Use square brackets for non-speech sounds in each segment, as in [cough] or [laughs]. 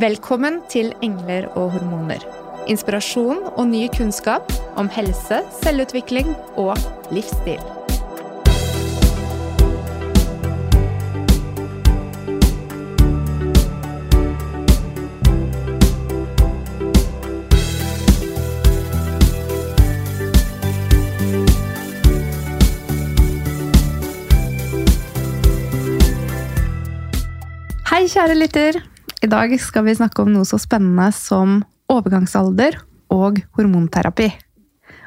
Velkommen til Engler og hormoner. Inspirasjon og ny kunnskap om helse, selvutvikling og livsstil. Hei, kjære lytter. I dag skal vi snakke om noe så spennende som overgangsalder og hormonterapi.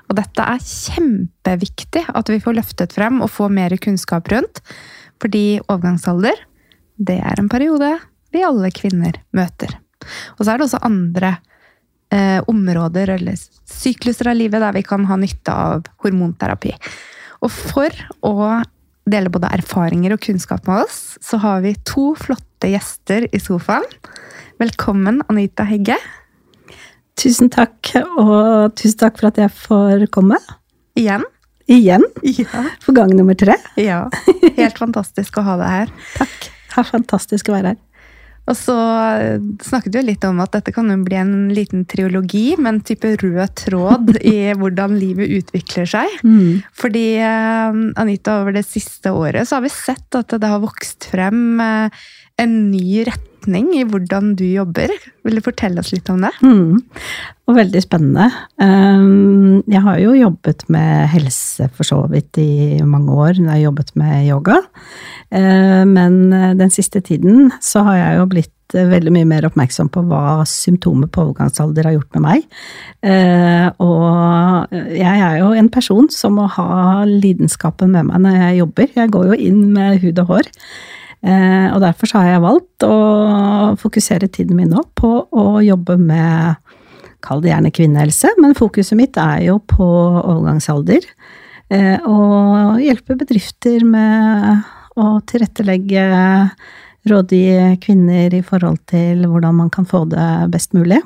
Og dette er kjempeviktig at vi får løftet frem og får mer kunnskap rundt. Fordi overgangsalder, det er en periode vi alle kvinner møter. Og så er det også andre eh, områder eller sykluser av livet der vi kan ha nytte av hormonterapi. Og for å dele både erfaringer og kunnskap med oss, så har vi to flotte gjester i sofaen. Velkommen, Anita Hegge. Tusen takk, og tusen takk for at jeg får komme. Igjen. Igjen? Ja. For gang nummer tre. Ja. [laughs] Helt fantastisk å ha deg her. Takk. Det er fantastisk å være her. Og så eh, snakket du litt om at dette kan jo bli en liten triologi med en type rød tråd [laughs] i hvordan livet utvikler seg. Mm. Fordi eh, Anita, over det siste året så har vi sett at det har vokst frem eh, en ny retning i hvordan du jobber. Vil du fortelle oss litt om det? Mm. Og veldig spennende. Jeg har jo jobbet med helse for så vidt i mange år når jeg har jobbet med yoga. Eh, men eh, den siste tiden så har jeg jo blitt eh, veldig mye mer oppmerksom på hva symptomer på overgangsalder har gjort med meg. Og jeg er jo en person som må ha lidenskapen med meg når jeg jobber. Jeg går jo inn med hud og hår. Og derfor har jeg valgt å fokusere tiden min nå på å jobbe med Kall det gjerne kvinnehelse, men fokuset mitt er jo på overgangsalder. Og hjelpe bedrifter med å tilrettelegge, rådgi kvinner i forhold til hvordan man kan få det best mulig.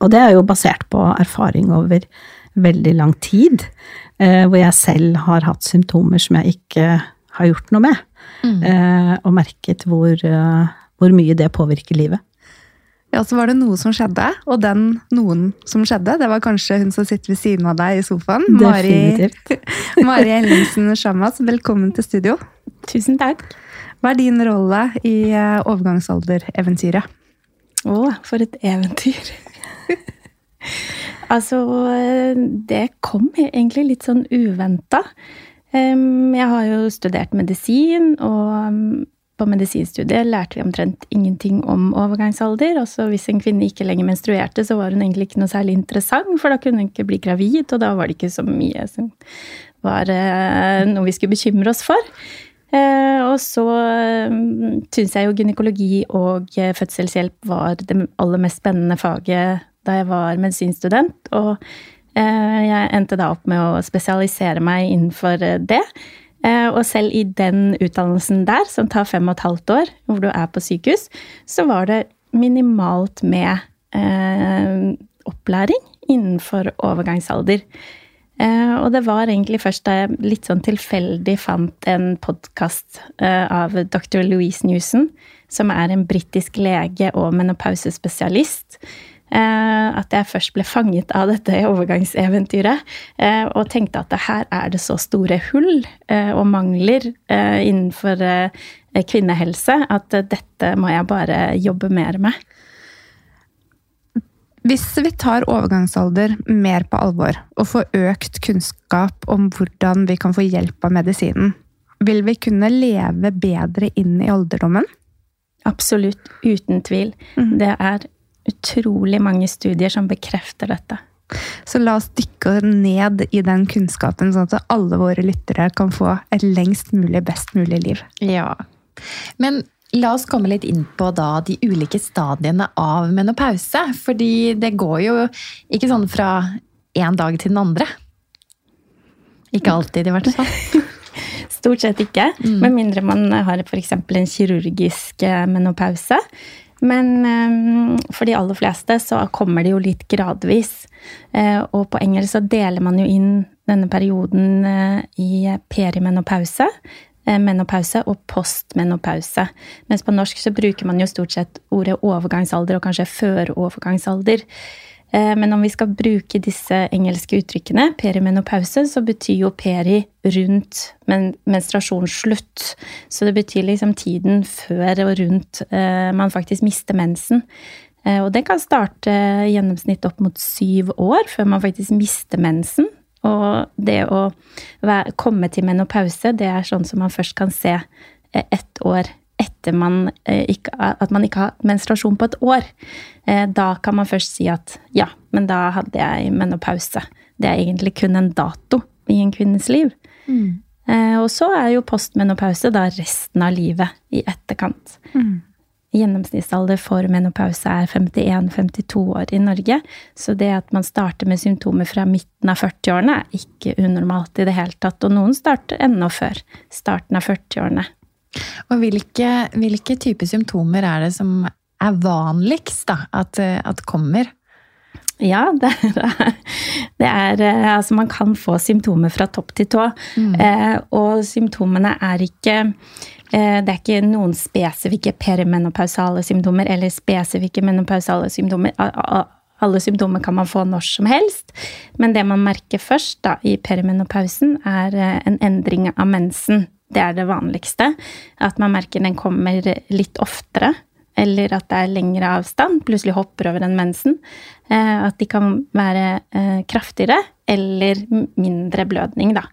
Og det er jo basert på erfaring over veldig lang tid, eh, hvor jeg selv har hatt symptomer som jeg ikke har gjort noe med, mm. Eh, og merket hvor, eh, hvor mye det påvirker livet. Ja, så var det noe som skjedde, og den noen som skjedde, det var kanskje hun som sitter ved siden av deg i sofaen. Mari, [laughs] Mari Ellingsen [laughs] Shamas, velkommen til studio. Tusen takk. Hva er din rolle i overgangsaldereventyret? overgangsalder-eventyret? Å, for et eventyr. [laughs] altså, det kom egentlig litt sånn uventa. Jeg har jo studert medisin, og på medisinstudiet lærte vi omtrent ingenting om overgangsalder. Også hvis en kvinne ikke lenger menstruerte, så var hun egentlig ikke noe særlig interessant, for da kunne hun ikke bli gravid, og da var det ikke så mye som var eh, noe vi skulle bekymre oss for. Eh, og så eh, syns jeg jo gynekologi og fødselshjelp var det aller mest spennende faget da jeg var medisinstudent, og jeg endte da opp med å spesialisere meg innenfor det. Eh, og selv i den utdannelsen der, som tar fem og et halvt år, hvor du er på sykehus, så var det minimalt med eh, opplæring innenfor overgangsalder. Eh, og det var egentlig først da jeg litt sånn tilfeldig fant en podkast eh, av dr. Louise Newson, som er en britisk lege og menopausespesialist, Eh, at jeg først ble fanget av dette overgangseventyret. Eh, og tenkte at her er det så store hull eh, og mangler innenfor kvinnehelse at dette må jeg bare jobbe mer med. Hvis vi tar overgangsalder mer på alvor og får økt kunnskap om hvordan vi kan få hjelp av medisinen, vil vi kunne leve bedre inn i alderdommen? Absolutt. Uten tvil. Mm. Det er utrolig mange studier som bekrefter dette. Så la oss dykke ned i den kunnskapen, sånn at alle våre lyttere kan få et lengst mulig, best mulig liv. Ja. Men la oss komme litt inn på da de ulike stadiene av menopause. Fordi det går jo ikke sånn fra en dag til den andre. Ikke alltid, i hvert fall. [laughs] Stort sett ikke. Mm. Med mindre man har f.eks. en kirurgisk eh, menopause. Men um, for de aller fleste så kommer det jo litt gradvis. Uh, og på engelsk så deler man jo inn denne perioden uh, i perimenopause, menopause og postmenopause. Mens på norsk så bruker man jo stort sett ordet overgangsalder og kanskje førovergangsalder. Eh, men om vi skal bruke disse engelske uttrykkene, perimenopause, så betyr jo peri rundt menstruasjonsslutt. Så det betyr liksom tiden før og rundt eh, man faktisk mister mensen. Eh, og det kan starte gjennomsnitt opp mot syv år før man faktisk mister mensen. Og det å komme til menopause, det er sånn som man først kan se ett år etter man ikke, at man ikke har menstruasjon på et år. Eh, da kan man først si at ja, men da hadde jeg menopause. Det er egentlig kun en dato i en kvinnes liv. Mm. Eh, og så er jo postmenopause da resten av livet i etterkant. Mm. Gjennomsnittsalder for menopause er 51-52 år i Norge. Så det at man starter med symptomer fra midten av 40-årene, er ikke unormalt i det hele tatt. Og noen starter enda før starten av 40-årene. Og hvilke, hvilke typer symptomer er det som er vanligst da, at, at kommer? Ja, det er, det er, eh, Altså, man kan få symptomer fra topp til tå. Mm. Eh, og symptomene er ikke eh, Det er ikke noen spesifikke perimenopausale symptomer eller spesifikke menopausale symptomer. Alle symptomer kan man få når som helst. Men det man merker først da, i perimenopausen, er eh, en endring av mensen. Det er det vanligste. At man merker den kommer litt oftere eller at det er lengre avstand, plutselig hopper over den mensen. Eh, at de kan være eh, kraftigere eller mindre blødning, da.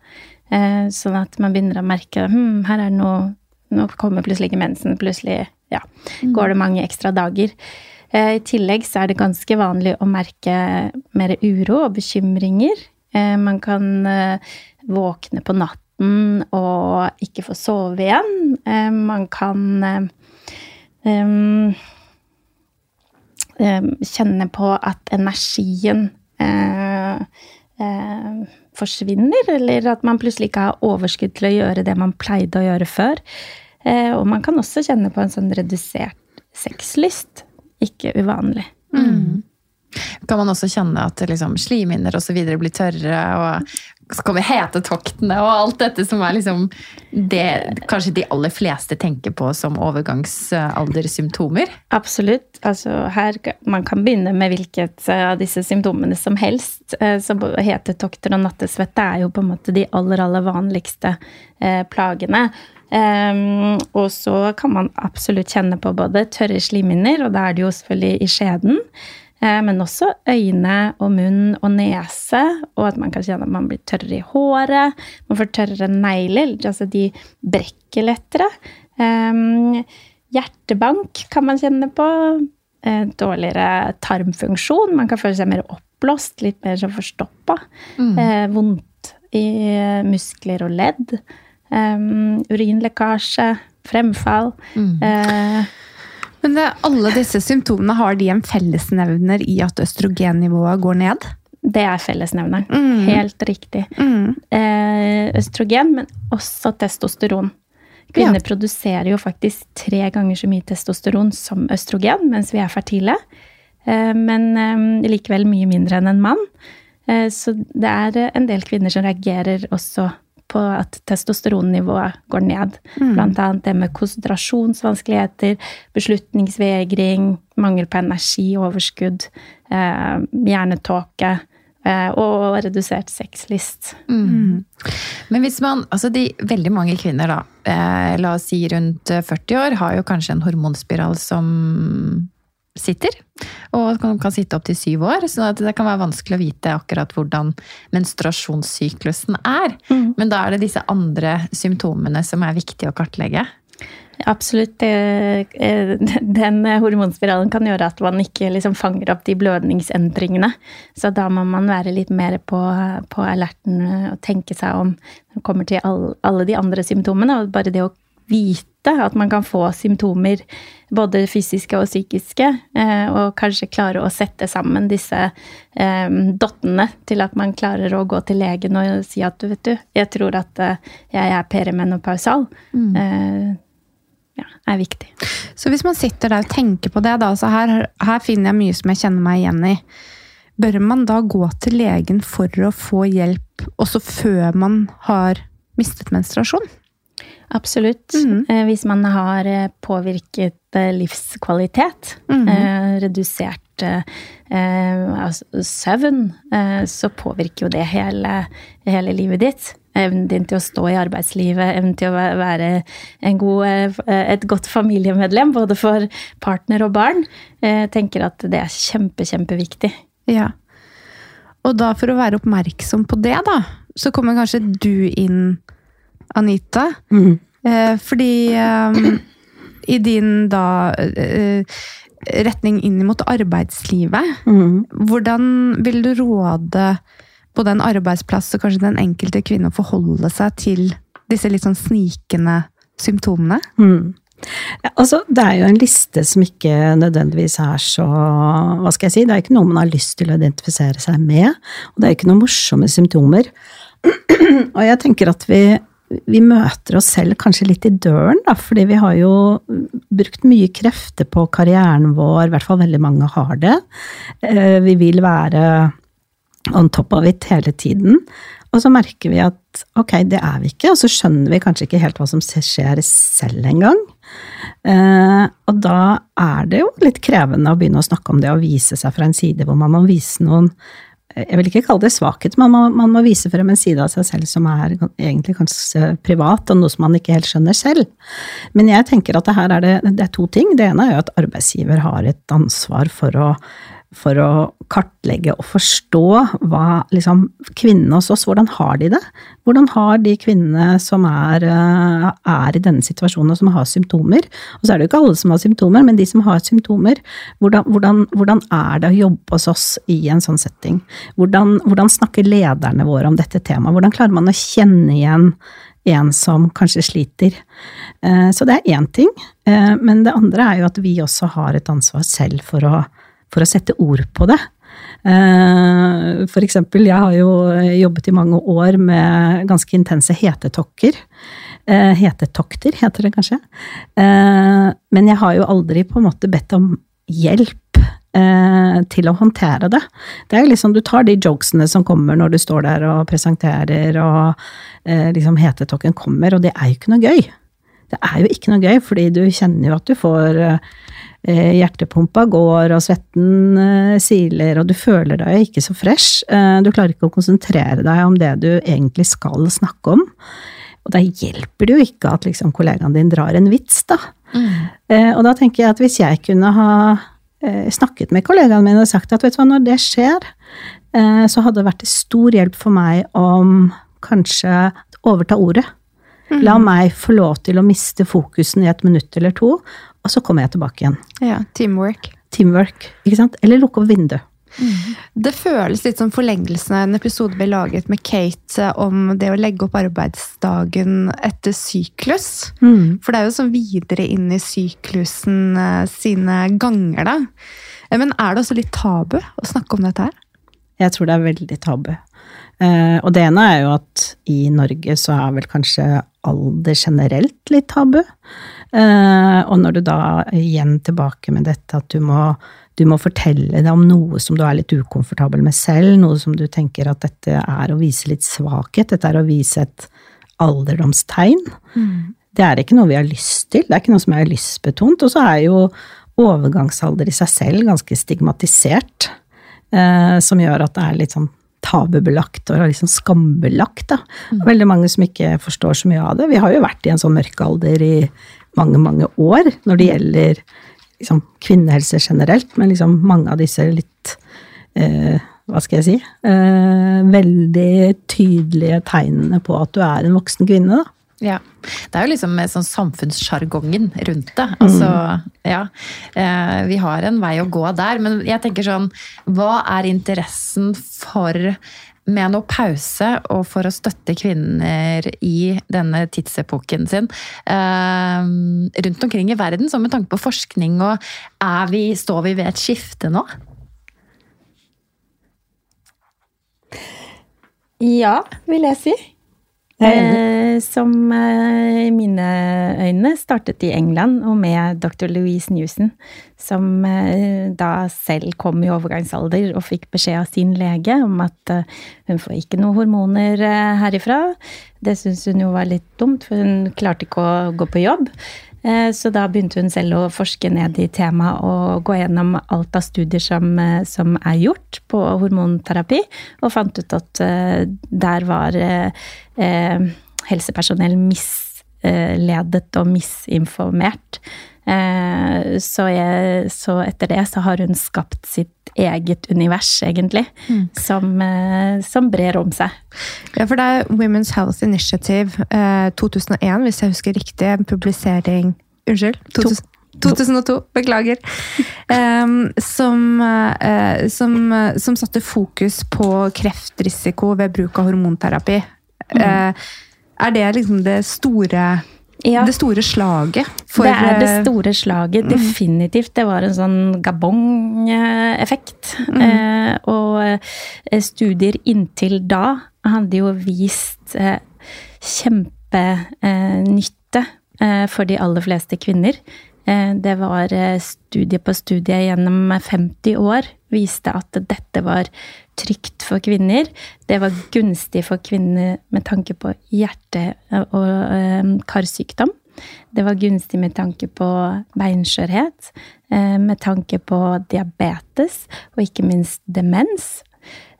Eh, sånn at man begynner å merke hm, her er det noe Nå kommer plutselig ikke mensen. Plutselig ja, mm. går det mange ekstra dager. I tillegg så er det ganske vanlig å merke mer uro og bekymringer. Man kan våkne på natten og ikke få sove igjen. Man kan um, kjenne på at energien uh, uh, forsvinner, eller at man plutselig ikke har overskudd til å gjøre det man pleide å gjøre før. Uh, og man kan også kjenne på en sånn redusert sexlyst. Ikke uvanlig. Mm. kan man også kjenne at liksom, slimhinner osv. blir tørre. og så kommer hetetoktene og alt dette som er liksom det kanskje de aller fleste tenker på som overgangsaldersymptomer. Absolutt. Altså her, man kan begynne med hvilket av disse symptomene som helst. Så hetetokter og nattesvette er jo på en måte de aller, aller vanligste eh, plagene. Um, og så kan man absolutt kjenne på både tørre slimhinner, og da er det jo selvfølgelig i skjeden. Eh, men også øyne og munn og nese, og at man kan kjenne at man blir tørrere i håret. Man får tørrere negler, altså de brekker lettere. Um, hjertebank kan man kjenne på. Uh, dårligere tarmfunksjon. Man kan føle seg mer oppblåst, litt mer som forstoppa. Mm. Vondt i muskler og ledd. Urinlekkasje, fremfall. Mm. Uh, men det, alle disse symptomene, har de en fellesnevner i at østrogennivået går ned? Det er fellesnevneren. Mm. Helt riktig. Mm. Eh, østrogen, men også testosteron. Kvinner ja. produserer jo faktisk tre ganger så mye testosteron som østrogen mens vi er fertile. Eh, men eh, likevel mye mindre enn en mann. Så det er en del kvinner som reagerer også på at testosteronnivået går ned. Mm. Blant annet det med konsentrasjonsvanskeligheter, beslutningsvegring, mangel på energi, overskudd, eh, hjernetåke. Eh, og redusert sexlyst. Mm. mm. Men hvis man Altså de veldig mange kvinner, da, eh, la oss si rundt 40 år, har jo kanskje en hormonspiral som sitter. Og kan, kan sitte opptil syv år, så det kan være vanskelig å vite akkurat hvordan menstruasjonssyklusen er. Mm. Men da er det disse andre symptomene som er viktige å kartlegge. Absolutt. Eh, den hormonspiralen kan gjøre at man ikke liksom fanger opp de blødningsendringene. Så da må man være litt mer på, på alerten og tenke seg om når det kommer til alle de andre symptomene. Og bare det å vite at man kan få symptomer, både fysiske og psykiske, eh, og kanskje klare å sette sammen disse eh, dottene til at man klarer å gå til legen og si at du vet du, jeg tror at eh, jeg er perimenopausal. Mm. Ja, er viktig. Så hvis man sitter der og tenker på det, da, så her, her finner jeg mye som jeg kjenner meg igjen i. Bør man da gå til legen for å få hjelp også før man har mistet menstruasjon? Absolutt. Mm. Eh, hvis man har eh, påvirket eh, livskvalitet, mm. redusert altså søvn, så påvirker jo det hele, hele, livet ditt. Evnen din til å stå i arbeidslivet, evnen til å være god, et godt familiemedlem, både for partner og barn. Jeg tenker at det er kjempe, kjempeviktig. Ja. Og da, for å være oppmerksom på det, da, så kommer kanskje du inn Anita. Mm. Eh, fordi eh, i din da uh, retning inn mot arbeidslivet, mm. hvordan vil du råde på den arbeidsplass og kanskje den enkelte kvinne å forholde seg til disse litt sånn snikende symptomene? Mm. Ja, altså, det er jo en liste som ikke nødvendigvis er så Hva skal jeg si? Det er ikke noe man har lyst til å identifisere seg med. Og det er ikke noen morsomme symptomer. [clears throat] og jeg tenker at vi vi møter oss selv kanskje litt i døren, da, fordi vi har jo brukt mye krefter på karrieren vår, i hvert fall veldig mange har det. Eh, vi vil være on top of it hele tiden. Og så merker vi at ok, det er vi ikke, og så skjønner vi kanskje ikke helt hva som skjer selv engang. Eh, og da er det jo litt krevende å begynne å snakke om det og vise seg fra en side hvor man må vise noen jeg vil ikke kalle det svakhet, men man, man, må vise frem en side av seg selv som er egentlig kanskje privat, og noe som man ikke helt skjønner selv. Men jeg tenker at det her er det, det er to ting. Det ene er jo at arbeidsgiver har et ansvar for å for å kartlegge og forstå hva liksom, kvinnene hos oss, hvordan har de det? Hvordan har de kvinnene som er, eh, er, i denne situasjonen og som har symptomer? Og så er det jo ikke alle som har symptomer, men de som har symptomer, hvordan, hvordan, hvordan er det å jobbe hos oss i en sånn setting? Hvordan, hvordan snakker lederne våre om dette temaet? Hvordan klarer man å kjenne igjen en som kanskje sliter. Eh, så det er én ting. Eh, men det andre er jo at vi også har et ansvar selv for å for å sette ord på det. Eh, for eksempel, jeg har jo jobbet i mange år med ganske intense hetetokker. Eh, hetetokter, heter det kanskje. Eh, men jeg har jo aldri på en måte bedt om hjelp til å håndtere det. Det er liksom, Du tar de jokesene som kommer når du står der og presenterer, og eh, liksom hetetokken kommer, og det er jo ikke noe gøy. Det er jo ikke noe gøy, fordi du kjenner jo at du får eh, hjertepumpa går, og svetten eh, siler, og du føler deg ikke så fresh. Eh, du klarer ikke å konsentrere deg om det du egentlig skal snakke om. Og da hjelper det jo ikke at liksom kollegaen din drar en vits, da. Mm. og da tenker jeg at hvis jeg kunne ha eh, snakket med kollegaene mine og sagt at vet du hva, når det skjer, eh, så hadde det vært til stor hjelp for meg om kanskje overta ordet. Mm. La meg få lov til å miste fokusen i et minutt eller to, og så kommer jeg tilbake igjen. Ja, Teamwork. Teamwork, ikke sant? Eller lukke opp vinduet. Mm. Det føles litt som forlengelsen av en episode vi laget med Kate eh, om det å legge opp arbeidsdagen etter syklus. Mm. For det er jo sånn videre inn i syklusen eh, sine ganger, da. Eh, men er det også litt tabu å snakke om dette her? Jeg tror det er veldig tabu. og det ene er jo at i Norge så er vel kanskje alder generelt litt tabu. og når du da igjen tilbake med dette at du må du må fortelle deg om noe som du er litt ukomfortabel med selv, noe som du tenker at dette er å vise litt svakhet, dette er å vise et alderdomstegn. Mm. Det er ikke noe vi har lyst til, det er ikke noe som er lystbetont. Og så er jo overgangsalder i seg selv ganske stigmatisert, eh, som gjør at det er litt sånn tabubelagt og liksom skambelagt. Da. Mm. Veldig mange som ikke forstår så mye av det. Vi har jo vært i en sånn mørkealder i mange, mange år når det gjelder liksom, kvinnehelse generelt, men liksom mange av disse litt eh, Hva skal jeg si eh, Veldig tydelige tegnene på at du er en voksen kvinne, da. Ja. Det er jo liksom sånn samfunnssjargongen rundt det. Altså, mm. ja. Eh, vi har en vei å gå der, men jeg tenker sånn Hva er interessen for med noe pause og for å støtte kvinner i denne tidsepoken sin eh, rundt omkring i verden, så med tanke på forskning og vi, Står vi ved et skifte nå? Ja, vil jeg si. Eh, som eh, i mine øyne startet i England, og med dr. Louise Newson, som eh, da selv kom i overgangsalder og fikk beskjed av sin lege om at hun får ikke noen hormoner herifra. Det syntes hun jo var litt dumt, for hun klarte ikke å gå på jobb. Eh, så da begynte hun selv å forske ned i temaet og gå gjennom alt av studier som, eh, som er gjort på hormonterapi, og fant ut at eh, der var helsepersonell misledet og misinformert. Så, jeg, så, etter det så har hun skapt sitt eget univers, egentlig, mm. som, som, brer om seg. Ja, for det er Women's Health Initiative 2001, hvis jeg husker riktig, en publisering Unnskyld. 2000, 2002, beklager. [laughs] Um, som, uh, som, uh, som, satte fokus på kreftrisiko ved bruk av hormonterapi. Mm. Uh, er det liksom det store ja. Det store slaget? For, det er det store slaget, mm. definitivt. Det var en sånn gabong-effekt. Mm. og studier inntil da hadde jo vist kjempenytte Eh, for de aller fleste kvinner. Eh, det var eh, studie på studie gjennom 50 år viste at dette var trygt for kvinner. Det var gunstig for kvinner med tanke på hjerte- og karsykdom. Det var gunstig med tanke på beinskjørhet, med tanke på diabetes og ikke minst demens.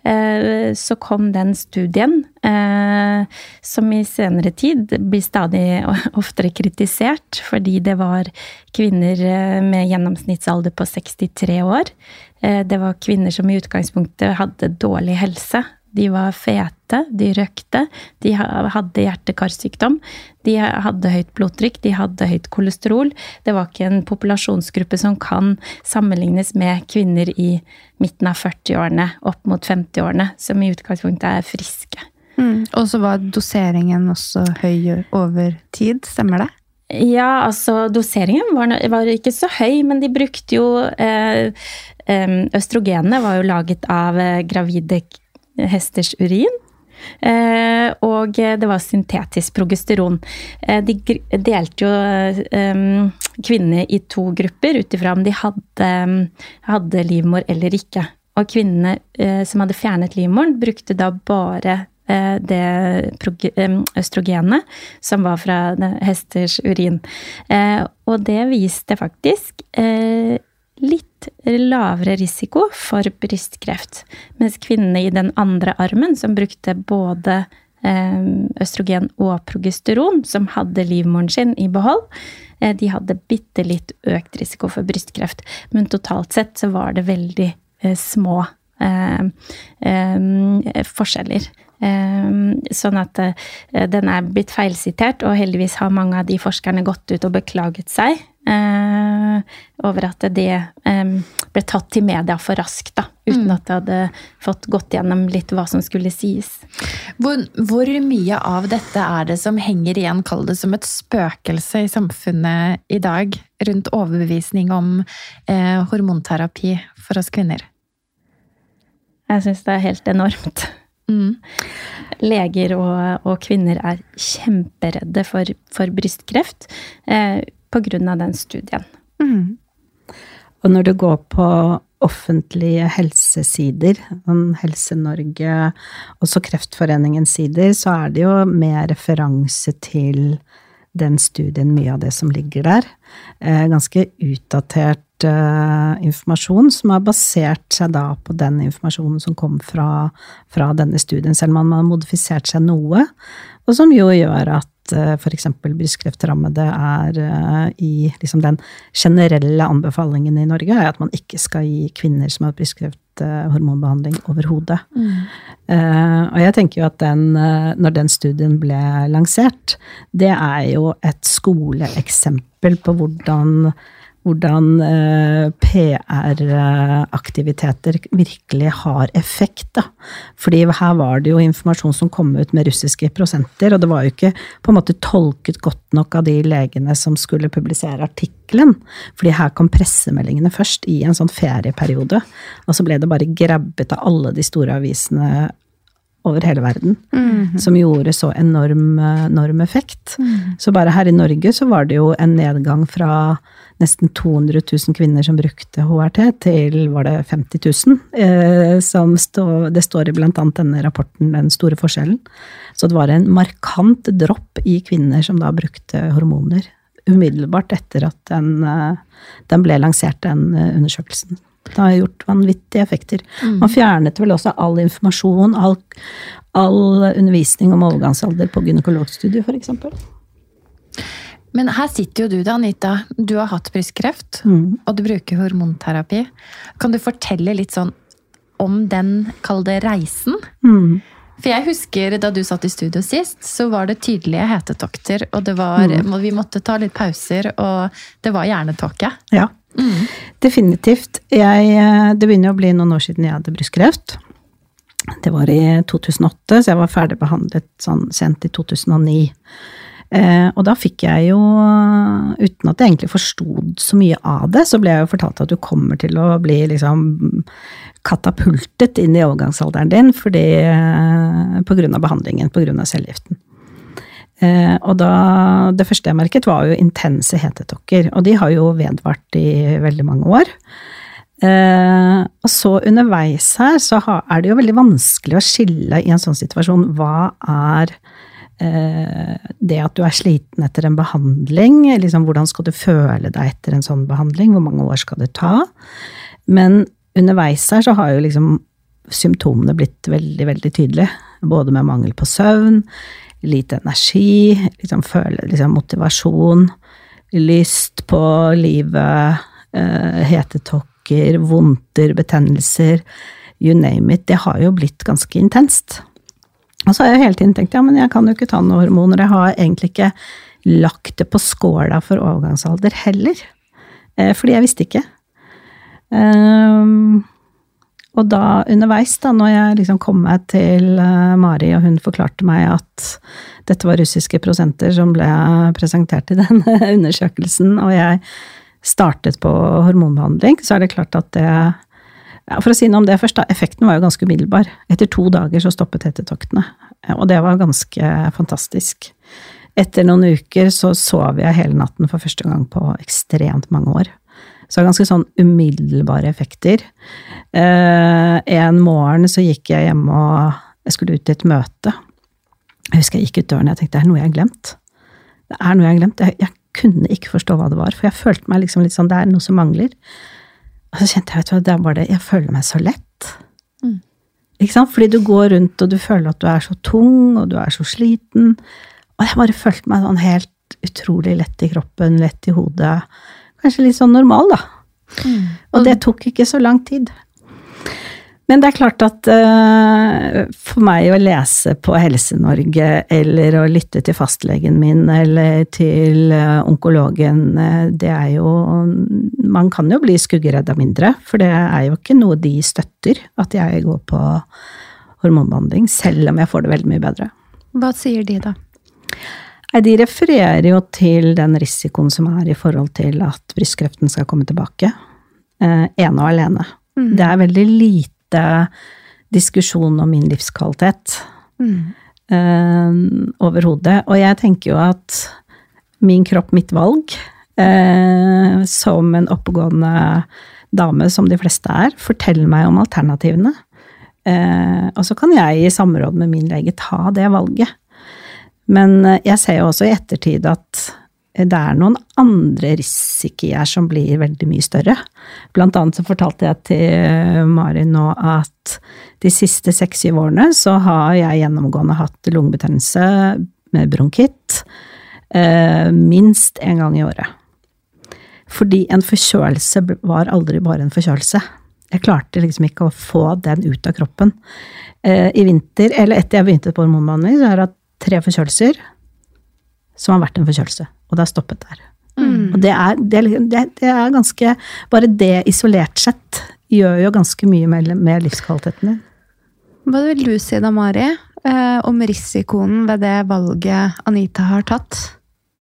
Eh, så kom den studien, eh, som i senere tid blir stadig [laughs] oftere kritisert, fordi det var kvinner eh, med gjennomsnittsalder på 63 år. Det var kvinner som i utgangspunktet hadde dårlig helse. De var fete, de røkte, de hadde hjerte-karsykdom, de hadde høyt blodtrykk, de hadde høyt kolesterol. Det var ikke en populasjonsgruppe som kan sammenlignes med kvinner i midten av 40-årene opp mot 50-årene, som i utgangspunktet er friske. Mm. Og så var doseringen også høy over tid, stemmer det? Ja, altså doseringen var, var ikke så høy, men de brukte jo eh, Østrogenene var jo laget av eh, gravide hesters urin. Eh, og det var syntetisk progesteron. Eh, de delte jo eh, kvinnene i to grupper ut ifra om de hadde, hadde, livmor eller ikke. Og kvinnene som hadde fjernet livmoren, brukte da bare det østrogenet som var fra hesters urin. Og det viste faktisk litt lavere risiko for brystkreft. Mens kvinnene i den andre armen, som brukte både eh, østrogen og progesteron, som hadde livmoren sin i behold, eh, de hadde bitte litt økt risiko for brystkreft. Men totalt sett så var det veldig eh, små forskjeller. Sånn at den er blitt feilsitert, og heldigvis har mange av de forskerne gått ut og beklaget seg Eh, over at det eh, ble tatt til media for raskt, da. Uten mm. at det hadde fått gått gjennom litt hva som skulle sies. Hvor, hvor, mye av dette er det som henger igjen, kall det som et spøkelse i samfunnet i dag, rundt overbevisning om eh, hormonterapi for oss kvinner? Jeg syns det er helt enormt. Mm. Leger og, og, kvinner er kjemperedde for, for brystkreft. Eh, pga. den studien. Mm. Og når du går på offentlige helsesider, sånn Helse-Norge, også Kreftforeningens sider, så er det jo med referanse til den studien, mye av det som ligger der. Eh, ganske utdatert uh, informasjon, som har basert seg da på den informasjonen som kom fra, fra denne studien, selv om man har modifisert seg noe. Og som jo gjør at Eh, f.eks. brystkreftrammede er eh, i liksom den generelle anbefalingen i Norge, er at man ikke skal gi kvinner som har brystkreft, hormonbehandling overhodet. Mm. Uh, og jeg tenker jo at den, når den studien ble lansert, det er jo et skoleeksempel på hvordan hvordan eh, PR-aktiviteter virkelig har effekt. Da. Fordi her var det jo informasjon som kom ut med russiske prosenter, og det var jo ikke på en måte tolket godt nok av de legene som skulle publisere artikkelen. Fordi her kom pressemeldingene først, i en sånn ferieperiode. Og så ble det bare grabbet av alle de store avisene over hele verden. Mm. Som gjorde så enorm, enorm effekt. Mm. Så bare her i Norge så var det jo en nedgang fra nesten 200 000 kvinner som brukte HRT, til var det 50 000. Eh, som stå, det står i blant annet denne rapporten, den store forskjellen. Så det var en markant dropp i kvinner som da brukte hormoner. Umiddelbart etter at den, eh, den ble lansert, den eh, undersøkelsen. Det har gjort vanvittige effekter. Mm. Man fjernet vel også all informasjon, all, all undervisning om overgangsalder på gynekologstudiet, f.eks. Men her sitter jo du da, Anita. Du har hatt brystkreft, mm. og du bruker hormonterapi. Kan du fortelle litt sånn om den, kall det reisen? Mm. For jeg husker da du satt i studio sist, så var det tydelige hetetokter. Og det var, mm. vi måtte ta litt pauser, og det var hjernetåke. Ja. Definitivt. Jeg, eh, det begynner å bli noen år siden jeg hadde brystkreft. Det var i 2008, så jeg var ferdigbehandlet sånn sent i 2009. Eh, og da fikk jeg jo, uten at jeg egentlig forsto så mye av det, så ble jeg jo fortalt at du kommer til å bli liksom katapultet inn i overgangsalderen din fordi, eh, på grunn av behandlingen, på grunn av cellegiften. Eh, og da Det første jeg merket, var jo intense hetetokker. Og de har jo vedvart i veldig mange år. Eh, og så underveis her så er det jo veldig vanskelig å skille i en sånn situasjon hva er eh, det at du er sliten etter en behandling, liksom hvordan skal du føle deg etter en sånn behandling, hvor mange år skal det ta? Men underveis her så har jo liksom symptomene blitt veldig, veldig tydelige. Både med mangel på søvn, lite energi, liksom føle liksom motivasjon, lyst på livet, eh, hetetokker, vondter, betennelser, you name it. Det har jo blitt ganske intenst. Og så har jeg hele tiden tenkt ja, men jeg kan jo ikke ta noen hormoner. Jeg har egentlig ikke lagt det på skåla for overgangsalder heller. Eh, fordi jeg visste ikke. Um, og da underveis, da når jeg liksom kom meg til uh, Mari, og hun forklarte meg at dette var russiske prosenter som ble presentert i den [laughs] undersøkelsen, og jeg startet på hormonbehandling, så er det klart at det ja, For å si noe om det først, da. Effekten var jo ganske umiddelbar. Etter to dager så stoppet hetetoktene. Og det var ganske fantastisk. Etter noen uker så sov jeg hele natten for første gang på ekstremt mange år. Så ganske sånn umiddelbare effekter. Eh, en morgen så gikk jeg hjem og jeg skulle ut til et møte. Jeg husker jeg gikk ut døren og jeg tenkte det er noe jeg har glemt. Det er noe jeg har glemt. Jeg, jeg kunne ikke forstå hva det var, for jeg følte meg liksom litt sånn det er noe som mangler. Og så kjente jeg vet du hva, det er bare det, jeg føler meg så lett. Mm. Ikke sant? Fordi du går rundt og du føler at du er så tung og du er så sliten. Og jeg bare følte meg sånn helt utrolig lett i kroppen, lett i hodet. Kanskje litt sånn normal, da. Mm. Og det tok ikke så lang tid. Men det er klart at uh, for meg å lese på Helse-Norge, eller å lytte til fastlegen min, eller til uh, onkologen, uh, det er jo Man kan jo bli skuggeredd av mindre, for det er jo ikke noe de støtter, at jeg går på hormonbehandling, selv om jeg får det veldig mye bedre. Hva sier de, da? De refererer jo til den risikoen som er i forhold til at brystkreften skal komme tilbake. Ene og alene. Mm. Det er veldig lite lite diskusjon om min livskvalitet mm. eh, overhodet. Og jeg tenker jo at min kropp, mitt valg, eh, som en oppegående dame som de fleste er, forteller meg om alternativene. Eh, og så kan jeg i samråd med min lege ta det valget. Men jeg ser jo også i ettertid at det er noen andre risikoer som blir veldig mye større. Blant annet så fortalte jeg til Mari nå at de siste seks-syv årene så har jeg gjennomgående hatt lungebetennelse med bronkitt eh, minst én gang i året. Fordi en forkjølelse var aldri bare en forkjølelse. Jeg klarte liksom ikke å få den ut av kroppen. Eh, I vinter, eller etter jeg begynte på hormonbehandling, så er det hatt tre forkjølelser som har vært en forkjølelse. Og det har stoppet der. Mm. Og det er, det, det er, ganske Bare det isolert sett gjør jo ganske mye med, med livskvaliteten din. Hva vil du si da, Mari, eh, om risikoen ved det valget Anita har tatt?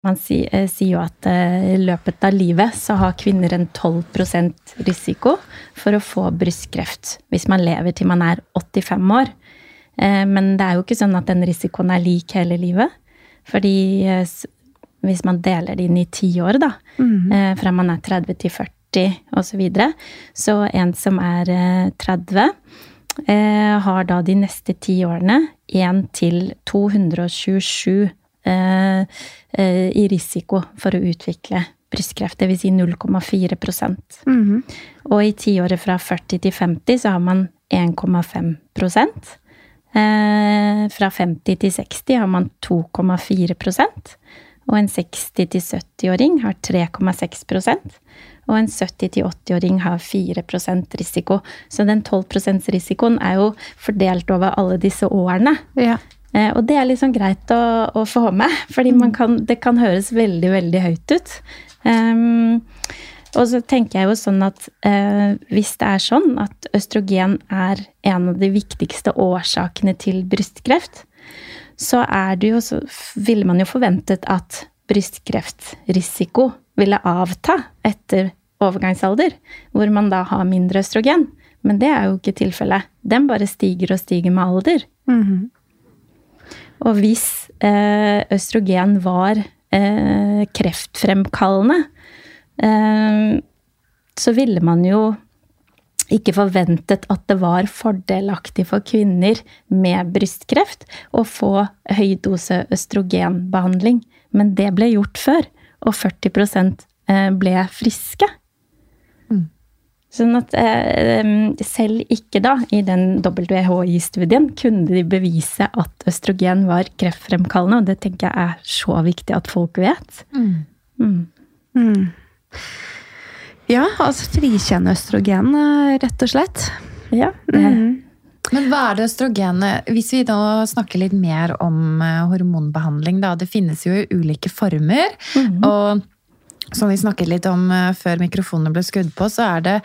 Man sier, eh, sier jo at eh, i løpet av livet så har kvinner en 12% risiko for å få brystkreft hvis man lever til man er 85 år. Eh, men det er jo ikke sånn at den risikoen er lik hele livet. Fordi hvis man deler det inn i ti år, da, mm. eh, fra man er 30 til 40 osv. Så, videre. så en som er eh, 30, eh, har da de neste ti årene 1 til 227 eh, eh, i risiko for å utvikle brystkreft, dvs. Si 0,4 mm. Og i tiåret fra 40 til 50 så har man 1,5 eh, Fra 50 til 60 har man 2,4% og en 60 til 70-åring har 3,6% og en 70 til 80-åring har 4% risiko. Så den 12 %-risikoen er jo fordelt over alle disse årene. Ja. Eh, og det er liksom greit å, å få med, fordi mm. kan, det kan høres veldig, veldig høyt ut. Um, og så tenker jeg jo sånn at eh, hvis det er sånn at østrogen er en av de viktigste årsakene til brystkreft, så er det jo så ville man jo forventet at brystkreftrisiko ville avta etter overgangsalder, hvor man da har mindre østrogen. Men det er jo ikke tilfellet. Den bare stiger og stiger med alder. Mm -hmm. Og hvis eh, østrogen var eh, kreftfremkallende, så ville man jo ikke forventet at det var fordelaktig for kvinner med brystkreft å få høydose østrogenbehandling. Men det ble gjort før, og 40 eh, ble friske. Mm. Sånn at eh, selv ikke da, i den WHI-studien, kunne de bevise at østrogen var kreftfremkallende, og det tenker jeg er så viktig at folk vet. Mm. Mm. Ja, altså frikjenne østrogen, eh, rett og slett. Ja. Mm. Men hva er det østrogenet Hvis vi da snakker litt mer om eh, hormonbehandling, da. Det finnes jo ulike former. Mm. Og som vi snakket litt om eh, før mikrofonene ble skrudd på, så er det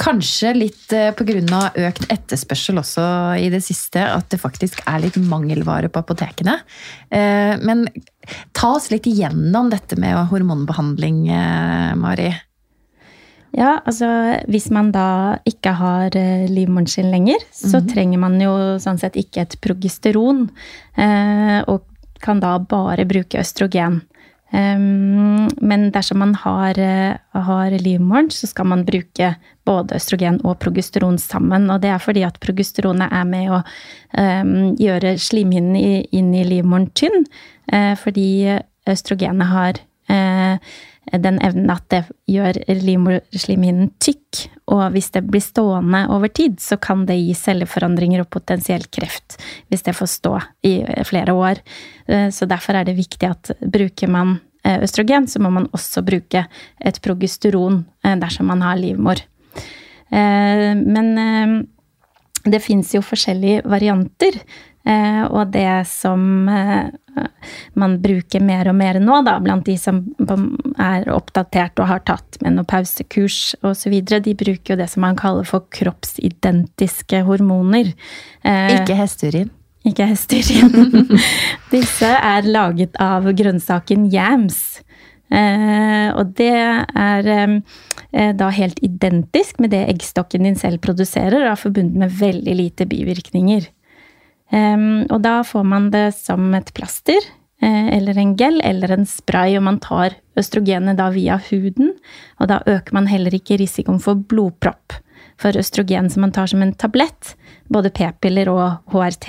kanskje litt pga. økt etterspørsel også i det siste at det faktisk er litt mangelvare på apotekene. Men ta oss litt igjennom dette med hormonbehandling, Mari. Ja, altså hvis man da ikke har eh, livmoren sin lenger, så trenger man jo sånn sett ikke et progesteron, eh, og kan da bare bruke østrogen. Um, men dersom man har, eh, har livmoren, så skal man bruke både østrogen og progesteron sammen. Og det er fordi at progesteronet er med å um, gjøre slimhinnen inn i livmoren tynn. eh, fordi østrogenet har eh, den evnen at det gjør livmorslimhinnen tykk. Og hvis det blir stående over tid, så kan det gi celleforandringer og potensielt kreft. Hvis det får stå i flere år. Eh, Så derfor er det viktig at bruker man eh, østrogen, så må man også bruke et progesteron eh, dersom man har livmor. Men det fins jo forskjellige varianter. Eh, og det som eh, man bruker mer og mer nå, da, blant de som er oppdatert og har tatt menopausekurs osv., de bruker jo det som man kaller for kroppsidentiske hormoner. Eh, Ikke hesteurin. ikke hesteurin. [laughs] Disse er laget av grønnsaken yams. Eh, og det er eh, da helt identisk med det eggstokken din selv produserer, og er forbundet med veldig lite bivirkninger. Og da får man det som et plaster, eh, eller en gel, eller en spray, og man tar østrogenet da via huden. Og da øker man heller ikke risikoen for blodpropp. For østrogen som man tar som en tablett, både p-piller og HRT,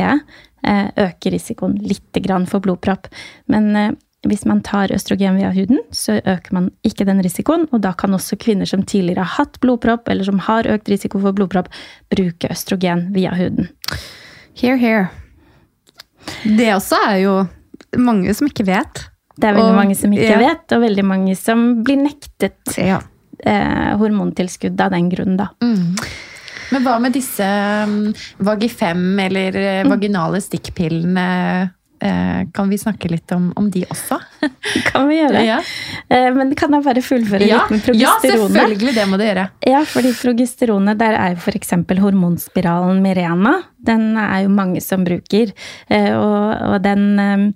eh, øker risikoen lite grann for blodpropp. Men eh, hvis man tar østrogen via huden, så øker man ikke den risikoen, og da kan også kvinner som tidligere har hatt blodpropp, eller som har økt risiko for blodpropp, bruke østrogen via huden. Here, here. Det også er jo mange som ikke vet. Det er veldig Og- mange som ikke ja. vet, og veldig mange som blir nektet Ja. eh, hormontilskudd av den grunn, da. Men hva med disse um, Vagifem eller eh, vaginale stikkpillene? Eh, kan vi snakke litt om, om de også? [laughs] Kan vi gjøre. Ja. Eh, men kan jeg bare fullføre Ja, litt med ja, selvfølgelig! Det må du gjøre. Ja, fordi progesteronet, der er jo f.eks. hormonspiralen Mirena. Den er jo mange som bruker. Eh, og, og den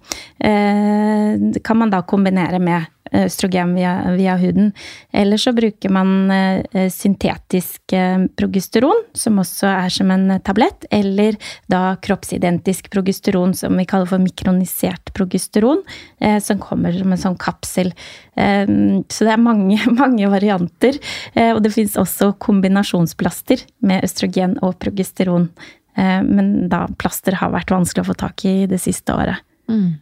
kan man da kombinere med østrogen via, via huden. Eller så bruker man eh, syntetisk eh, progesteron, som også er som en tablett. Eller da kroppsidentisk progesteron, som vi kaller for mikronisert progesteron, eh, som kommer som en sånn kapsel. Eh, så det er mange, [laughs] mange varianter. Eh, og det fins også kombinasjonsplaster med østrogen og progesteron. Eh, men da plaster har vært vanskelig å få tak i det siste året. Mm.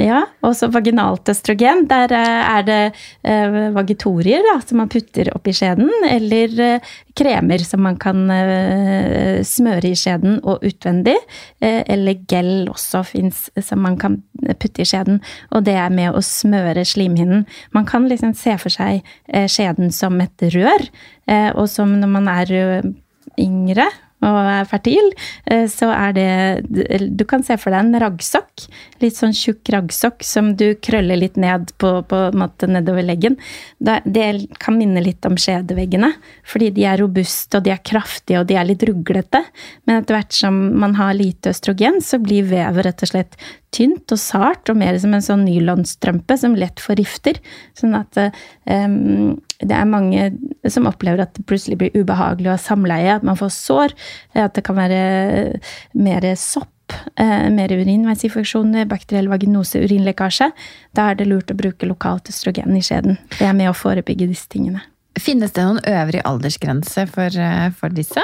Ja, og så vaginalt østrogen. Der eh, er det eh, vagitorier da, som man putter oppi skjeden, eller eh, kremer som man kan smøre i skjeden og utvendig. Eller gel også fins som man kan putte i skjeden, og det er med å smøre slimhinnen. Man kan liksom se for seg skjeden som et rør, og som når man er yngre og er fertil, eh, så er det Du kan se for deg en raggsokk. Litt sånn tjukk raggsokk som du krøller litt ned på, på en måte nedover leggen. Det kan minne litt om skjedeveggene, fordi de er robuste og de er kraftige og de er litt ruglete. Men etter hvert som man har lite østrogen, så blir vevet rett og slett tynt og sart og mer som en sånn nylonstrømpe som lett forrifter. Sånn at um, det er mange som opplever at det plutselig blir ubehagelig å ha samleie, at man får sår, eh, at det kan være mer sopp, eh, mer urinveisinfeksjoner, bakteriell vaginose, urinlekkasje. Da er det lurt å bruke lokalt østrogen i skjeden. Det er med å forebygge disse tingene. Finnes det noen øvrig aldersgrense for, eh, for disse?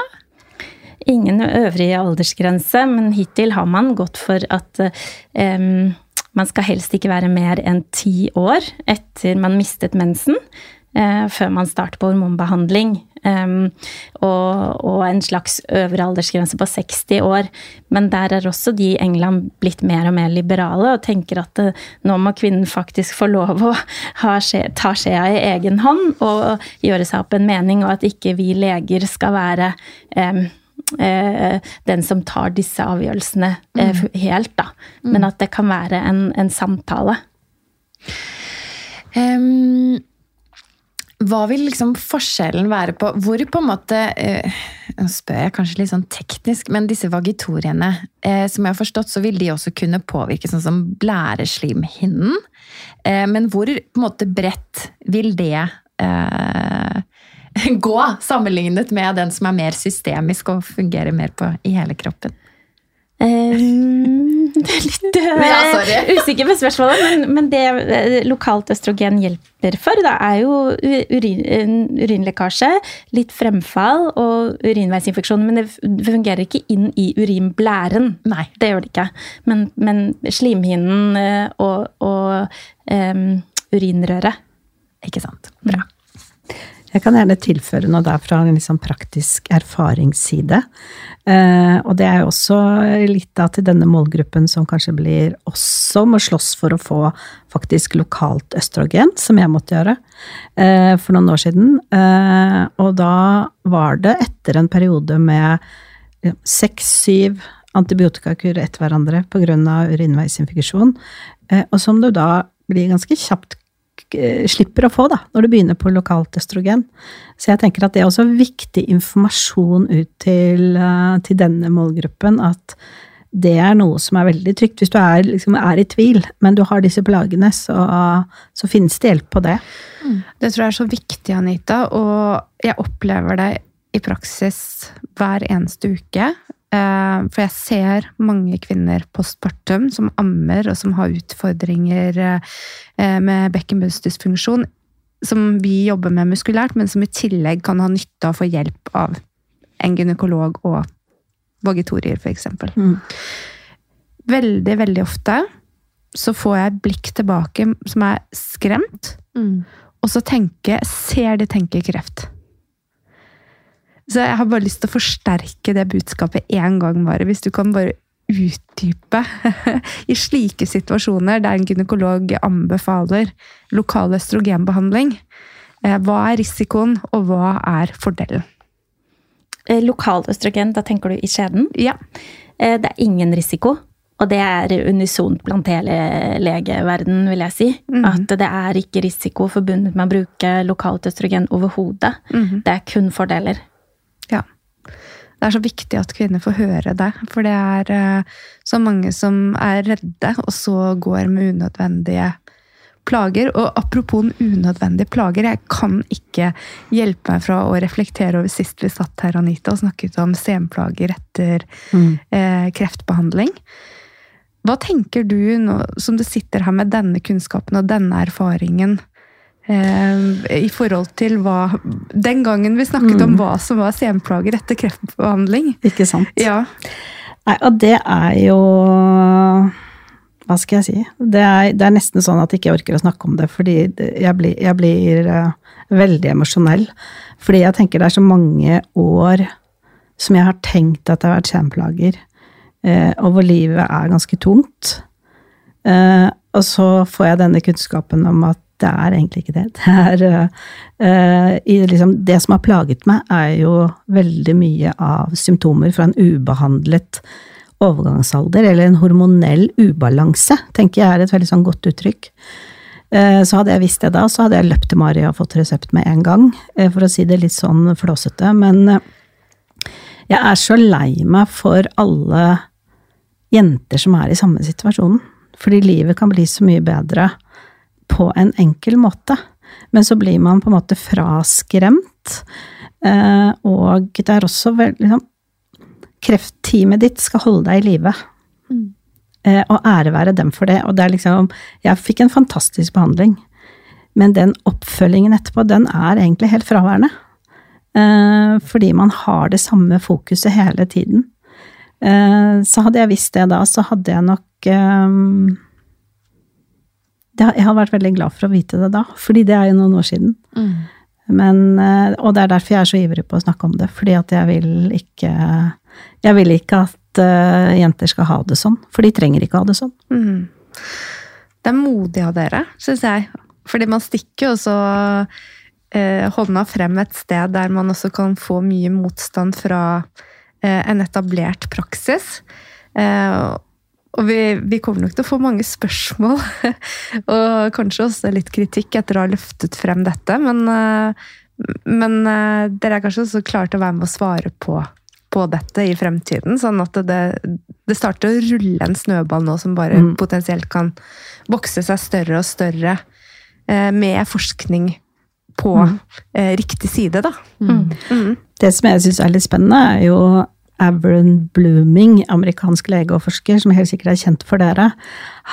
Ingen øvrig aldersgrense, men hittil har man gått for at um, man skal helst ikke være mer enn ti år etter man mistet mensen, uh, før man starter på hormonbehandling. Um, og, og en slags øvre aldersgrense på 60 år. Men der er også de i England blitt mer og mer liberale og tenker at uh, nå må kvinnen faktisk få lov å skje, ta skjea i egen hånd og gjøre seg opp en mening, og at ikke vi leger skal være eh, den som tar disse avgjørelsene mm. helt, da. Men at det kan være en, en samtale. Um, hva vil liksom forskjellen være på Hvor på en måte uh, Nå spør jeg kanskje litt sånn teknisk, men disse vagitoriene, uh, som jeg har forstått, så vil de også kunne påvirke sånn som blæreslimhinnen. Uh, men hvor på en måte bredt vil det eh, [laughs] gå, sammenlignet med den som er mer systemisk og fungerer mer på, i hele kroppen? Um, det er litt uh, [laughs] Ja, [laughs] usikker på spørsmålet, men, men det uh, lokalt østrogen hjelper for, da er jo urin, urinlekkasje, litt fremfall og urinveisinfeksjon. Men det fungerer ikke inn i urinblæren. Nei. Det gjør det ikke. Men, men slimhinnen uh, og, og um, urinrøret. Ikke sant. Bra. Jeg kan gjerne tilføre noe der fra en liksom praktisk erfaringsside. Eh, og det er jo også litt da til denne målgruppen som kanskje blir også må slåss for å få faktisk lokalt østrogen, som jeg måtte gjøre eh, for noen år siden. Eh, og da var det etter en periode med seks-syv antibiotikakur etter hverandre pga. urinveisinfeksjon, eh, og som du da blir ganske kjapt slipper å få da, når du begynner på lokalt østrogen. Så jeg tenker at det er også viktig informasjon ut til, eh, til denne målgruppen, at det er noe som er veldig trygt. Hvis du er, liksom, er i tvil, men du har disse plagene, så, så finnes det hjelp på det. Det tror jeg er så viktig, Anita, og jeg opplever det i praksis hver eneste uke. Eh, for jeg ser mange kvinner postpartum som ammer, og som har utfordringer eh, med bekkenbunnsdysfunksjon, som vi jobber med muskulært, men som i tillegg kan ha nytte av å få hjelp av en gynekolog og vagitorier, f.eks. Mm. Veldig, veldig ofte så får jeg blikk tilbake som er skremt, Mm. og så tenker ser de tenker kreft. Så jeg har bare lyst til å forsterke det budskapet én gang, bare. Hvis du kan bare utdype [laughs] i slike situasjoner der en gynekolog anbefaler lokal østrogenbehandling. eh, Hva er risikoen, og hva er fordelen? Eh, Lokal østrogen, da tenker du i skjeden? Ja. Eh, Det er ingen risiko. Og det er unisont blant hele legeverden, vil jeg si. Mhm. At det er ikke risiko forbundet med å bruke lokalt østrogen overhodet. Mhm. Det er kun fordeler. Det er så viktig at kvinner får høre det, for det er eh, så mange som er redde, og så går med unødvendige plager. Og apropos unødvendige plager, jeg kan ikke hjelpe meg fra å reflektere over sist vi satt her, Anita, og snakket om senplager etter Mm. eh, kreftbehandling. Hva tenker du nå som du sitter her med denne kunnskapen og denne erfaringen? Eh, I forhold til hva Den gangen vi snakket om Mm. hva som var senplager etter kreftbehandling. Ikke sant? Ja. Nei, og det er jo Hva skal jeg si? Det er, det er nesten sånn at jeg ikke orker å snakke om det, fordi jeg blir, jeg blir eh, veldig emosjonell. Fordi jeg tenker det er så mange år som jeg har tenkt at det har vært senplager, eh, og hvor livet er ganske tungt. Og så får jeg denne kunnskapen om at det er egentlig ikke det. Det, er, uh, liksom, det som har plaget meg, er jo veldig mye av symptomer fra en ubehandlet overgangsalder, eller en hormonell ubalanse, tenker jeg er et veldig sånn godt uttrykk. Uh, Så hadde jeg visst det da, så hadde jeg løpt til Mari og fått resept med en gang, uh, for å si det litt sånn flåsete. Men jeg er så lei meg for alle jenter som er i samme situasjonen. Fordi livet kan bli så mye bedre på en enkel måte. Men så blir man på en måte fraskremt. Eh, og det er også liksom, Kreftteamet ditt skal holde deg i live. Eh, og ære være dem for det. Og det er liksom Jeg fikk en fantastisk behandling. Men den oppfølgingen etterpå, den er egentlig helt fraværende. Eh, fordi man har det samme fokuset hele tiden. Eh, så hadde jeg visst det da, så hadde jeg nok det, Jeg hadde vært veldig glad for å vite det da, fordi det er jo noen år siden. Men, eh, og det er derfor jeg er så ivrig på å snakke om det, fordi at jeg vil ikke Jeg vil ikke at uh, jenter skal ha det sånn, for de trenger ikke ha det sånn. Mm. Det er modig av dere, syns jeg. Fordi man stikker jo også eh, hånda frem et sted der man også kan få mye motstand fra eh, en etablert praksis. Eh, og vi, vi kommer nok til å få mange spørsmål, [laughs] og kanskje også litt kritikk etter å ha løftet frem dette, men, eh, men eh, dere er kanskje også klare til å være med å svare på, på dette i fremtiden, sånn at det, det starter å rulle en snøball nå som bare Mm. potensielt kan vokse seg større og større eh, med forskning på eh, riktig side, da. Mm. Mm. Det som jeg syns er litt spennende, er jo Avron Blooming, amerikansk lege og forsker, som helt sikkert er kjent for dere.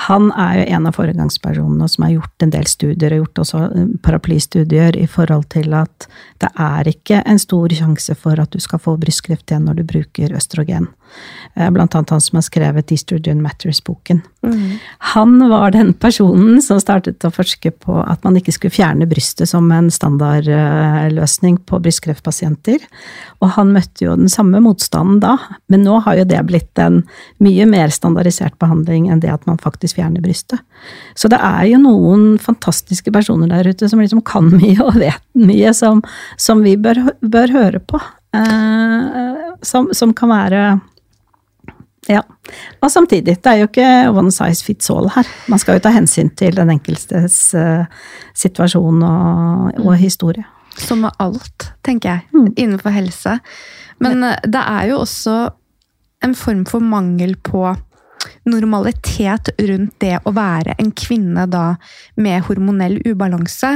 Han er jo en av foregangspersonene som har gjort en del studier, og gjort også eh, paraplystudier, i forhold til at det er ikke en stor sjanse for at du skal få brystkreft igjen når du bruker østrogen. Eh, Blant annet han som har skrevet Estrogen Matters-boken. Han var den personen som startet å forske på at man ikke skulle fjerne brystet som en standardløsning på brystkreftpasienter. Og han møtte jo den samme motstanden da, men nå har jo det blitt en mye mer standardisert behandling enn det at man faktisk fjerner brystet. Så det er jo noen fantastiske personer der ute som liksom kan mye og vet mye, som, som vi bør, bør høre på. Eh, som, som kan være ja. Og samtidig, det er jo ikke one size fits all her. Man skal jo ta hensyn til den enkeltes uh, situasjon og, og historie. Som med alt, tenker jeg, Mm. innenfor helse. Men eh, det er jo også en form for mangel på normalitet rundt det å være en kvinne da med hormonell ubalanse,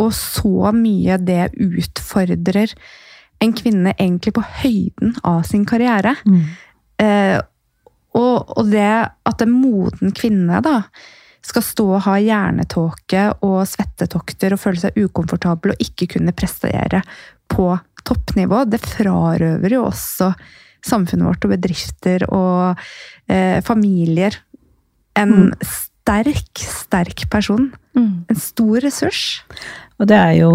og så mye det utfordrer en kvinne egentlig på høyden av sin karriere. Eh, og, og det at en moden kvinne da skal stå og ha hjernetåke og svettetokter og føle seg ukomfortabel og ikke kunne prestere på toppnivå, det frarøver jo også samfunnet vårt og bedrifter og eh, familier en sterk, sterk person. Mm. En stor ressurs. Og det er jo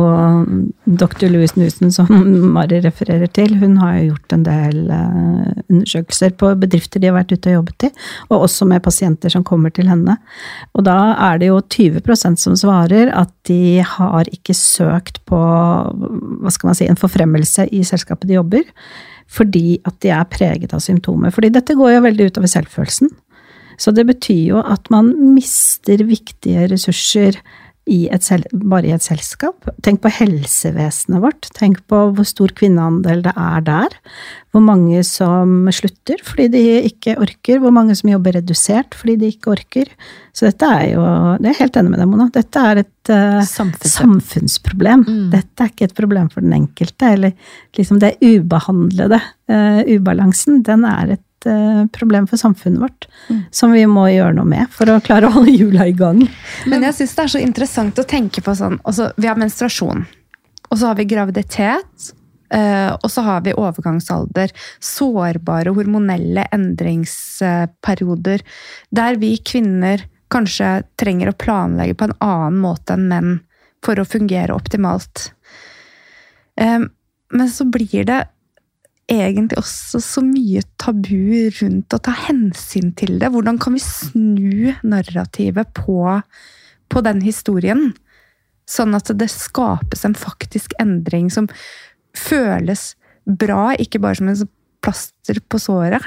dr. Louise Newson som [laughs] Mari refererer til. Hun har jo gjort en del eh, undersøkelser på bedrifter de har vært ute og jobbet i, og også med pasienter som kommer til henne. Og da er det jo 20% som svarer at de har ikke søkt på hva skal man si, en forfremmelse i selskapet de jobber, fordi at de er preget av symptomer. Fordi dette går jo veldig utover selvfølelsen. Så det betyr jo at man mister viktige ressurser i et bare i et selskap. Tenk på helsevesenet vårt. Tenk på hvor stor kvinneandel det er der. Hvor mange som slutter fordi de ikke orker. Hvor mange som jobber redusert fordi de ikke orker. Så dette er jo Det er jeg helt enig med deg, Mona. Dette er et uh, samfunnsproblem. Mm. Dette er ikke et problem for den enkelte. Eller liksom det ubehandlede. uh, ubalansen, den er et uh, problem for samfunnet vårt. Som vi må gjøre noe med for å klare å holde hjula i gang. Men jeg syns det er så interessant å tenke på sånn altså, Vi har menstruasjon, og så har vi graviditet. eh, og så har vi overgangsalder. Sårbare hormonelle endringsperioder. Der vi kvinner kanskje trenger å planlegge på en annen måte enn menn for å fungere optimalt. Eh, men så blir det egentlig også så mye tabu rundt å ta hensyn til det. Hvordan kan vi snu narrativet på, på den historien? Sånn at det skapes en faktisk endring som føles bra, ikke bare som en sånn plaster på såret.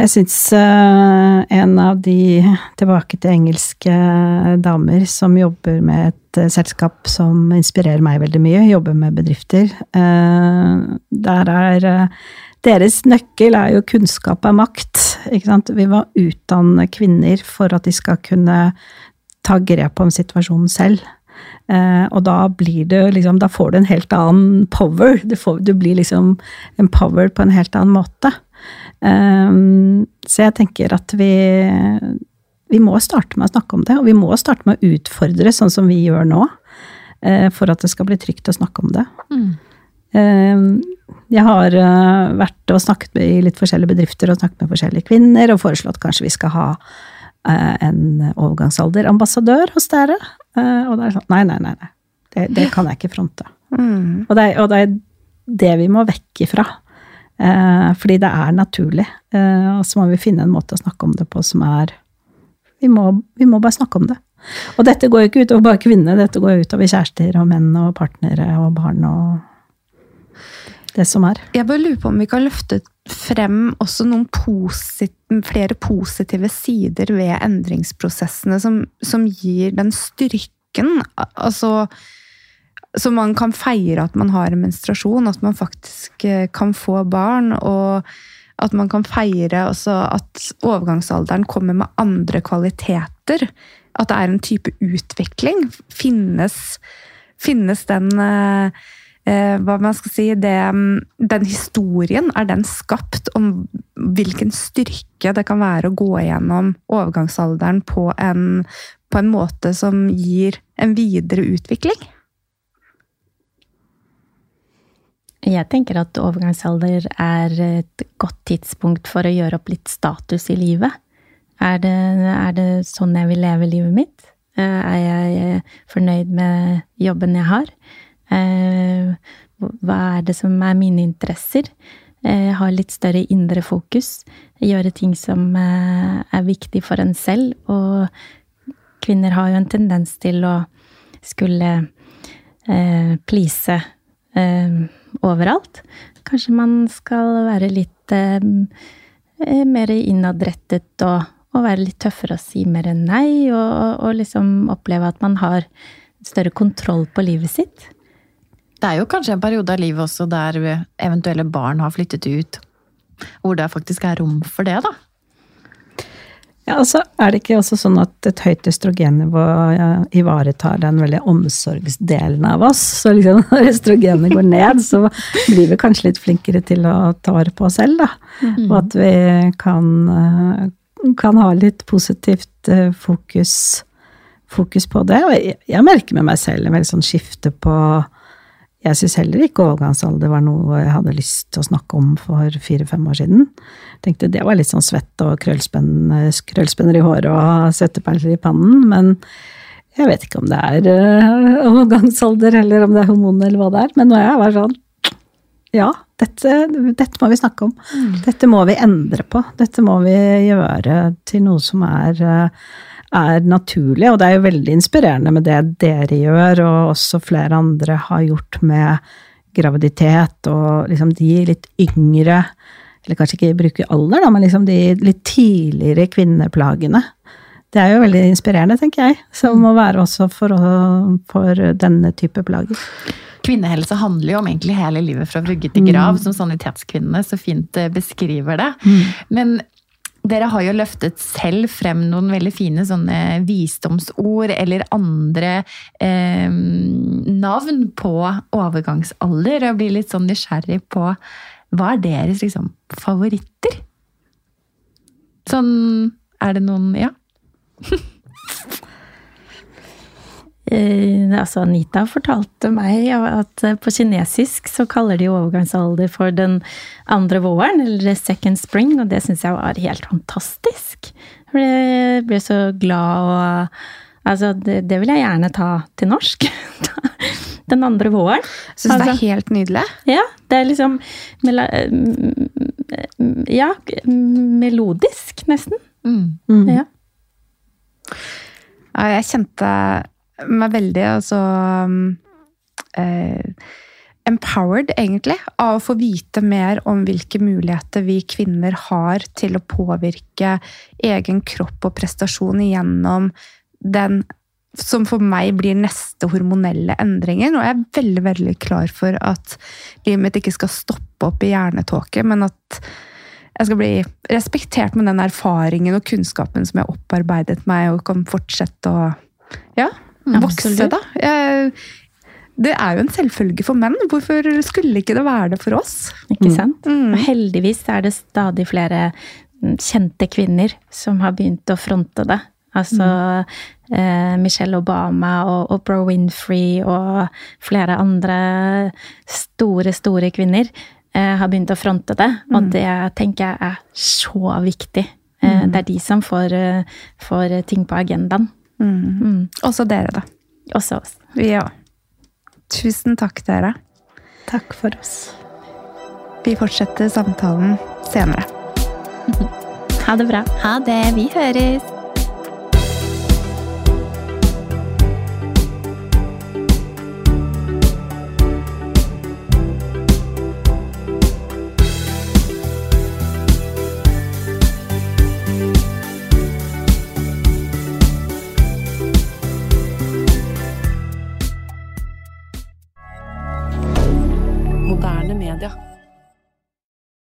Jeg syns eh, en av de tilbake til engelske damer som jobber med et eh, selskap som inspirerer meg veldig mye, jobber med bedrifter. eh, der er Deres nøkkel er jo kunnskap er makt. Ikke sant? Vi må utdanne kvinner for at de skal kunne ta grep om situasjonen selv. Uh, og da blir det liksom Da får du en helt annen power. Du, får, du blir liksom empowered på en helt annen måte. Um, så jeg tenker at vi, vi må starte med å snakke om det, og vi må starte med å utfordre, sånn som vi gjør nå, eh, for at det skal bli trygt å snakke om det. Mm. Um, jeg har eh, vært og snakket med, i litt forskjellige bedrifter og snakket med forskjellige kvinner, og foreslått kanskje vi skal ha eh, en overgangsalderambassadør hos dere. Og det er sånn Nei, nei, nei. nei. Det, det kan jeg ikke fronte. Mm. Og det, og det er det vi må vekk ifra. Eh, fordi det er naturlig. Eh, og så må vi finne en måte å snakke om det på som er Vi må, vi må bare snakke om det. Og dette går jo ikke utover bare kvinner, dette går jo utover kjærester og menn og partnere og barn og det som er. Jeg bare lurer på om vi kan løfte frem også noen posit flere positive sider ved endringsprosessene som, som gir den styrken. Altså Så man kan feire at man har en menstruasjon, at man faktisk eh, kan få barn. og at man kan feire at overgangsalderen kommer med andre kvaliteter at det er en type utvikling? Finnes, finnes den eh, eh, Hva man skal si det, Den historien, er den skapt om hvilken styrke det kan være å gå gjennom overgangsalderen på en, på en måte som gir en videre utvikling? Jeg tenker at overgangsalder er et godt tidspunkt for å gjøre opp litt status i livet. Er det, er det sånn jeg vil leve livet mitt? Eh, er jeg fornøyd med jobben jeg har? Eh, hva er det som er mine interesser? Eh, ha litt større indre fokus. Gjøre ting som er viktig for en selv. Og kvinner har jo en tendens til å skulle please overalt. Kanskje man skal være litt eh, mer innadrettet og, og, være litt tøffere og si mer nei, og, og, liksom oppleve at man har større kontroll på livet sitt. Det er jo kanskje en periode av livet også der eventuelle barn har flyttet ut, hvor det faktisk er rom for det, da. Ja, altså Er det ikke også sånn at et høyt østrogennivå ivaretar den veldig omsorgsdelen av oss? Så liksom [laughs] når østrogenet går ned, så blir vi kanskje litt flinkere til å ta vare på oss selv, da. Mm. Og at vi kan, eh, kan ha litt positivt eh, fokus, fokus på det. Og jeg, jeg merker med meg selv en veldig sånn skifte på jeg syns heller ikke overgangsalder var noe jeg hadde lyst til å snakke om for fire-fem år siden. Jeg tenkte det var litt sånn svett og krøllspenner i håret og svetteperler i pannen, men jeg vet ikke om det er uh, overgangsalder eller om det er hormoner eller hva det er, men nå er jeg bare sånn ja, dette, dette, må vi snakke om. Mm. Dette må vi endre på. Dette må vi gjøre til noe som er uh, er naturlig, og det er jo veldig inspirerende med det dere gjør, og også flere andre har gjort med graviditet, og liksom de litt yngre Eller kanskje ikke bruke alder, da, men liksom de litt tidligere kvinneplagene. Det er jo veldig inspirerende, tenker jeg, som må være også for, for denne type plager. Kvinnehelse handler jo om egentlig hele livet fra vugge til grav, mm. som Sanitetskvinnene så fint eh, beskriver det. Mm. Men dere har jo løftet selv frem noen veldig fine sånne visdomsord eller andre eh, navn på overgangsalder. Og blir litt sånn nysgjerrig på hva er deres liksom, favoritter? Sånn Er det noen Ja? [laughs] Eh, altså Anita fortalte meg at eh, på kinesisk så kaller de overgangsalder for den andre våren, eller second spring, og det syns jeg var helt fantastisk. Jeg ble så glad og Altså, det, det, vil jeg gjerne ta til norsk. [laughs] den andre våren. Syns altså, det er altså, helt nydelig. Ja. Det er liksom Ja, melodisk, nesten. Mm. Mm. Ja. ja. Jeg kjente meg veldig altså eh, empowered, egentlig, av å få vite mer om hvilke muligheter vi kvinner har til å påvirke egen kropp og prestasjon gjennom den som for meg blir neste hormonelle endringer. Og jeg er veldig veldig klar for at livet mitt ikke skal stoppe opp i hjernetåke, men at jeg skal bli respektert med den erfaringen og kunnskapen som jeg har opparbeidet meg, og kan fortsette å ja, vokse, da. Jeg, det er jo en selvfølge for menn. Hvorfor skulle ikke det være det for oss? Ikke sant? Mm. Og heldigvis er det stadig flere mm, kjente kvinner som har begynt å fronte det. Altså mm. eh, Michelle Obama og Oprah Winfrey og flere andre store, store kvinner eh, har begynt å fronte det. Og mm. det tenker jeg er så viktig. Eh, mm. det er de som får, eh, får ting på agendaen. Mm. Mm. Også dere, da. Også oss. Ja. Tusen takk, dere. Takk for oss. Vi fortsetter samtalen senere. [laughs] Ha det bra. Ha det. Vi høres.